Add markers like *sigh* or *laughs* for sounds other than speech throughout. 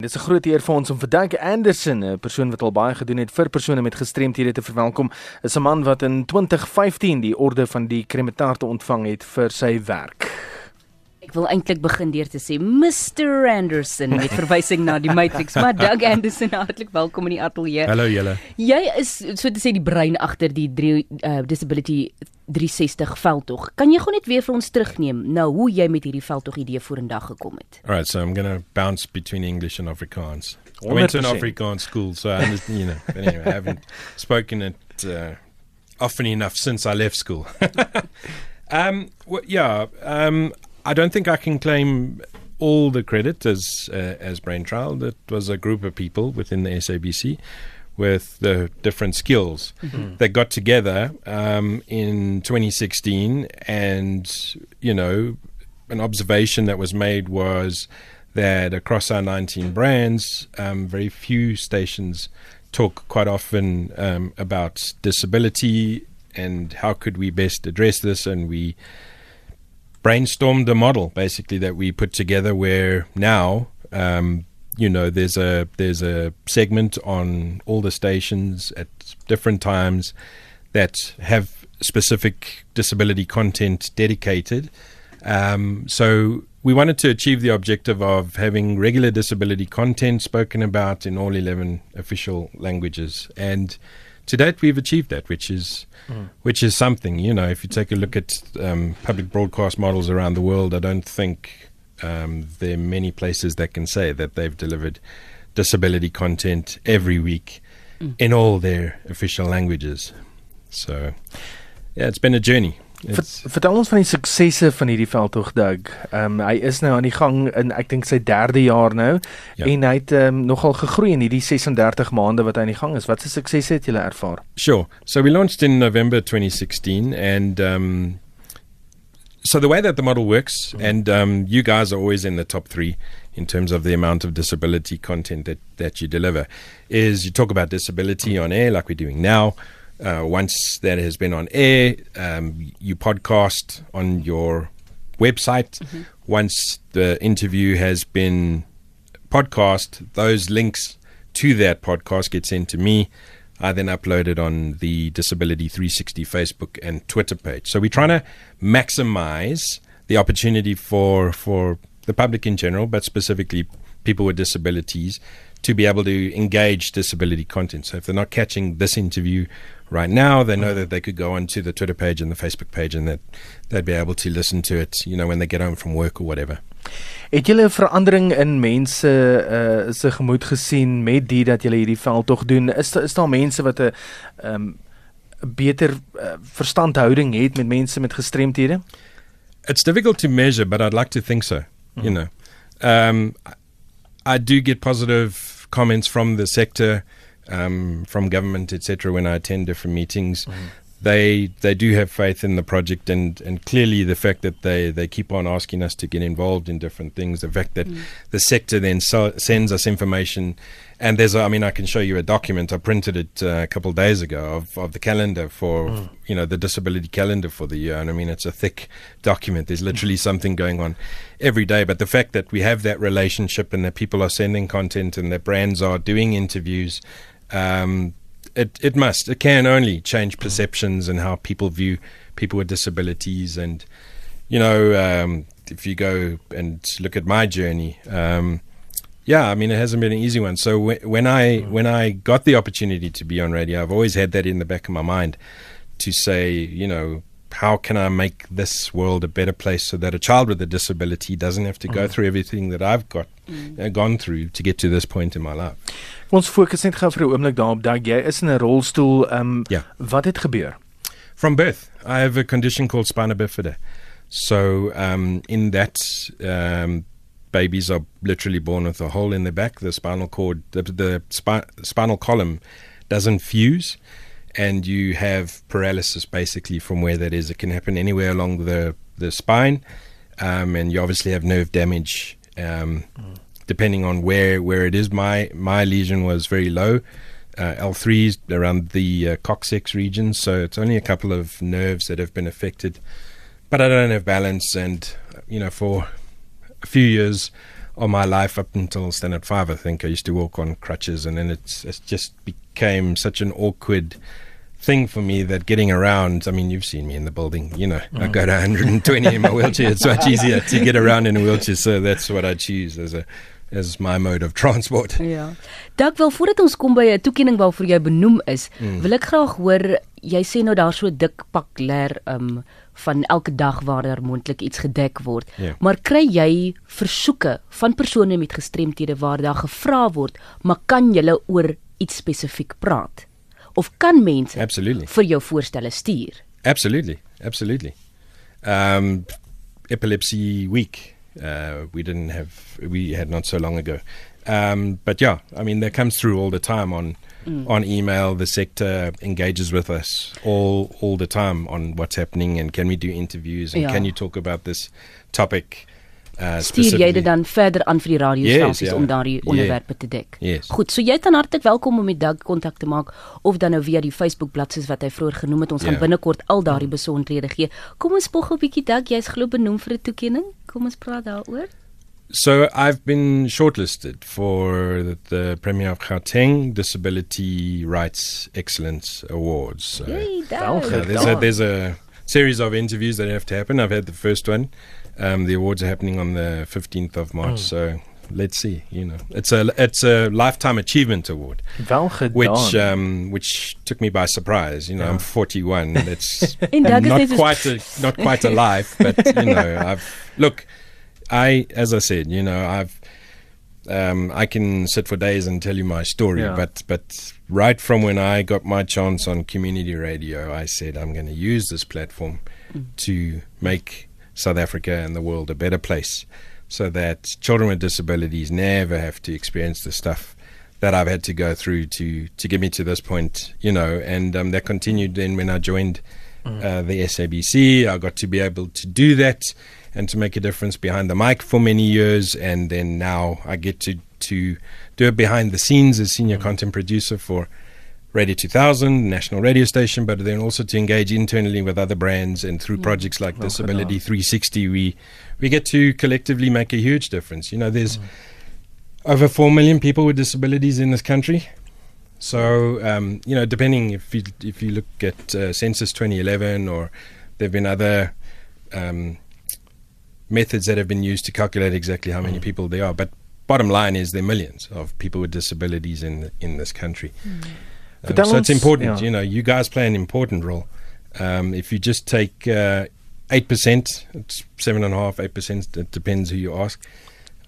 Dit is 'n groot eer vir ons om vir Doug Anderson, 'n persoon wat al baie gedoen het vir persone met gestremthede te verwelkom. Is 'n man wat in 2015 die orde van die Kremetaar ontvang het vir sy werk. Ek wil eintlik begin deur te sê Mr Anderson met verwysing na die Matrix, maar Doug Anderson, hartlik welkom in die ateljee. Hallo julle. Jy is so te sê die brein agter die drie, uh, Disability 360 veldtog. Kan jy gou net weer vir ons terugneem nou hoe jy met hierdie veldtog idee vorendag gekom het? All right, so I'm going to bounce between English and Afrikaans. I went to an 100%. Afrikaans school, so I understand, you know. But anyway, I haven't spoken it uh, often enough since I left school. *laughs* um, well, yeah, um, I don't think I can claim all the credit as uh, as Brain Trial. That was a group of people within the SABC with the different skills that got together um, in 2016, and you know, an observation that was made was that across our 19 brands, um, very few stations talk quite often um, about disability and how could we best address this, and we brainstormed a model basically that we put together where now um, you know there's a there's a segment on all the stations at different times that have specific disability content dedicated. Um, so we wanted to achieve the objective of having regular disability content spoken about in all 11 official languages. And to date we've achieved that which is which is something you know if you take a look at um, public broadcast models around the world i don't think um, there are many places that can say that they've delivered disability content every week in all their official languages. So yeah it's been a journey It's- vertel ons van die suksesse van hierdie veldtog Doug. Ehm um, hy is nou aan die gang in ek dink sy derde jaar nou Ja. en hy het ehm um, nogal gegroei in hierdie 36 maande wat hy aan die gang is. Wat se suksesse het julle ervaar? Sure. So we launched in November 2016, and um, so the way that the model works, and um, you guys are always in the top three in terms of the amount of disability content that, that you deliver, is you talk about disability on air like we're doing now. Uh, once that has been on air, um, you podcast on your website. Once the interview has been podcast, those links to that podcast get sent to me. I then upload it on the Disability 360 Facebook and Twitter page. So we're trying to maximize the opportunity for for the public in general, but specifically people with disabilities, to be able to engage disability content. So if they're not catching this interview right now, they know that they could go onto the Twitter page and the Facebook page, and that they'd be able to listen to it, you know, when they get home from work or whatever. Het julle 'n verandering in mense uh se gemoed gesien met die dat julle hierdie veldtog doen? Is is daar mense wat 'n um, beter uh, verstandhouding het met mense met gestremthede? it's difficult to measure, but I'd like to think so. You know, um, I do get positive comments from the sector, um, from government, etc. When I attend different meetings, they they do have faith in the project, and and clearly the fact that they they keep on asking us to get involved in different things, the fact that the sector then so, sends us information. And there's, a, I mean, I can show you a document. I printed it uh, a couple of days ago of, of the calendar for, you know, the disability calendar for the year. And I mean, it's a thick document. There's literally something going on every day. But the fact that we have that relationship and that people are sending content and that brands are doing interviews, um, it, it must, it can only change perceptions and how people view people with disabilities. And, you know, um, if you go and look at my journey, um, yeah, I mean it hasn't been an easy one. So w- when I when I got the opportunity to be on radio, I've always had that in the back of my mind to say, you know, how can I make this world a better place so that a child with a disability doesn't have to go through everything that I've got uh, gone through to get to this point in my life. Ons fokus net gou vir 'n oomblik daarop dat jy is in 'n rolstoel. Ehm um, Ja. wat het gebeur? From birth, I have a condition called spina bifida. So, um, in that, um, babies are literally born with a hole in their back. The spinal cord, the, the spi- spinal column doesn't fuse, and you have paralysis basically from where that is. It can happen anywhere along the, the spine, um, and you obviously have nerve damage. Um, Depending on where, where it is, my my lesion was very low, uh, L3s around the uh, coccyx region, so it's only a couple of nerves that have been affected. But I don't have balance, and you know, for a few years of my life up until standard five. I think I used to walk on crutches, and then it's it just became such an awkward thing for me that getting around. I mean, you've seen me in the building. You know, I go to 120 in my wheelchair. It's much easier to get around in a wheelchair, so that's what I choose as a as my mode of *laughs* transport. Ja. Dak wel voordat ons kom by 'n toekenning waarvoor jy benoem is, Hmm. wil ek graag hoor jy sê nou daar so dik pak leer um van elke dag waar daar moontlik iets gedek word. Ja. Maar kry jy versoeke van persone met gestremthede waar daar gevra word, maar kan julle oor iets spesifiek praat? Of kan mense Absolutely. vir jou voorstelle stuur? Absolutely, absolutely. Um, epilepsy week. Uh, we didn't have. We had not so long ago. Um, but yeah, I mean, that comes through all the time on on email. The sector engages with us all all the time on what's happening and can we do interviews and Yeah. can you talk about this topic. Uh, Stuur jy dit dan verder aan vir die radiostasies Yes, ja. om daardie onderwerpe te dek? Yes. Goed, so jy is dan hartlik welkom om met Doug kontak te maak of dan nou via die Facebook bladsy wat hy vroeër genoem het. Ons gaan Ja. binnekort al daardie besonderhede gee. Kom ons spog 'n bietjie Doug, jy's glo benoem vir 'n toekenning. Kom ons praat daaroor. So I've been shortlisted for the, the Premier of Gauteng Disability Rights Excellence Awards. So Wel Doug. Yeah, there's a there's a series of interviews that have to happen. I've had the first one. Um, the awards are happening on the 15th of March. So let's see. You know, it's a it's a lifetime achievement award, which um, which took me by surprise. You know, Yeah. I'm 41. *laughs* That's En Doug not quite a not quite a life, but *laughs* you know, I've look. I, as I said, you know, I've um, I can sit for days and tell you my story, Yeah. but but right from when I got my chance on community radio, I said I'm going to use this platform to make South Africa and the world a better place, so that children with disabilities never have to experience the stuff that I've had to go through to to get me to this point, you know. And um, that continued then when I joined uh, the SABC. I got to be able to do that and to make a difference behind the mic for many years, and then now I get to to do it behind the scenes as senior content producer for Radio 2000, national radio station, but then also to engage internally with other brands and through projects like Well Disability 360, we we get to collectively make a huge difference. You know, there's over four million people with disabilities in this country. So um, you know, depending if you if you look at uh, Census 2011 or there've been other um, methods that have been used to calculate exactly how many people there are, but bottom line is there are millions of people with disabilities in in this country. Um, so it's important, ja. you know. You guys play an important role. Um, if you just take uh, eight percent, it's seven and a half, eight percent. It depends who you ask.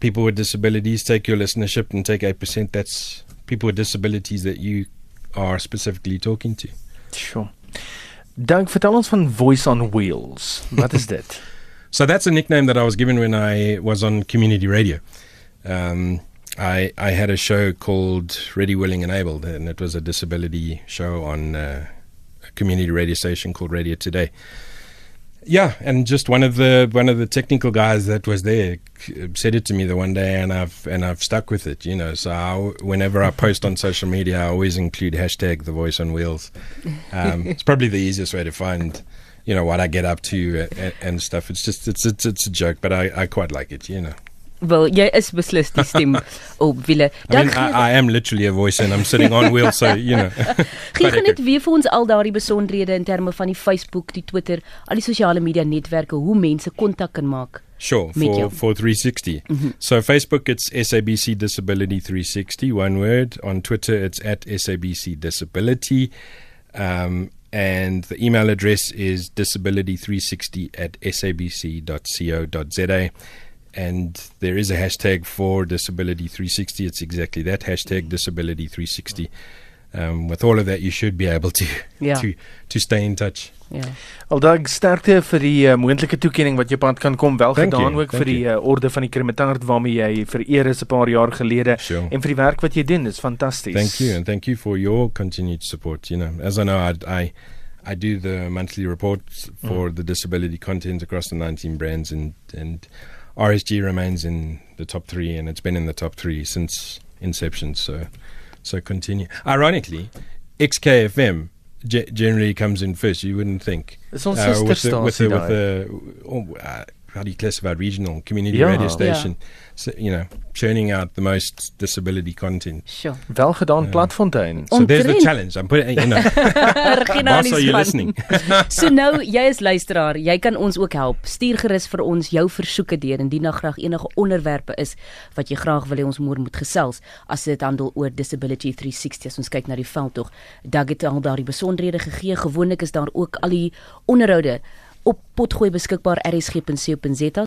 People with disabilities take your listenership and take eight percent. That's people with disabilities that you are specifically talking to. Sure. Doug, vertel ons van Voice on Wheels. Wat is dit? *laughs* So that's a nickname that I was given when I was on community radio. Um, I I had a show called Ready, Willing, and Able, and it was a disability show on uh, a community radio station called Radio Today. Yeah, and just one of the one of the technical guys that was there said it to me the one day, and I've and I've stuck with it. You know, so I, whenever I post on social media, I always include hashtag the voice on wheels. Um, *laughs* it's probably the easiest way to find, you know, what I get up to and, and stuff. It's just it's it's it's a joke, but I, I quite like it. You know, Wel, jy is beslis die stem *laughs* op wiele. I mean, I, I am literally a voice, and I'm sitting on wheels, so you know. *laughs* Gee net weer vir ons al daardie besonderhede in terme van die Facebook, die Twitter, al die sosiale media netwerke, hoe mense kontak kan maak. Sure, jou. for, for 360. So Facebook, it's SABC Disability 360, one word. On Twitter, it's at SABC Disability. Um, and the email address is disability360 at sabc.co.za. And there is a hashtag for Disability 360. It's exactly that hashtag Disability 360. Um, with all of that, you should be able to Ja. *laughs* to to stay in touch. Ja. Aldag sterkte vir die uh, moontlike toekenning wat jou pad kan kom. Wel Thank gedaan you, ook thank vir die uh, orde van die Kremetart waarmee jy vereer is 'n paar jaar gelede Sure. en vir die werk wat jy doen. Dis fantasties. Thank you, and thank you for your continued support. You know, as I know, I I, I do the monthly reports for the disability content across the 19 brands, and and RSG remains in the top three, and it's been in the top three since inception. So, so continue. Ironically, XKFM ge- generally comes in first. You wouldn't think. Dis ons Uh, with the, with the, with the oh, uh, how do you classify it? regional community Yeah. radio Yeah. station, so, you know, churning out the most disability content. Sjoe. Wel gedaan Ja. Platfontein. So there's the challenge. I'm putting, you know, Regina is are you van. listening? *laughs* So nou, jy is luisteraar, jy kan ons ook help. Stuur gerus vir ons jou versoeke deur indien daar graag enige onderwerpe is wat jy graag wil hê ons môre moet gesels as dit handel oor Disability 360 as ons kyk na die veldtog. Dag het al daardie besonderhede gegee. Gewoonlik is daar ook al die onderhoude op potgooi beskikbaar rsg.co.za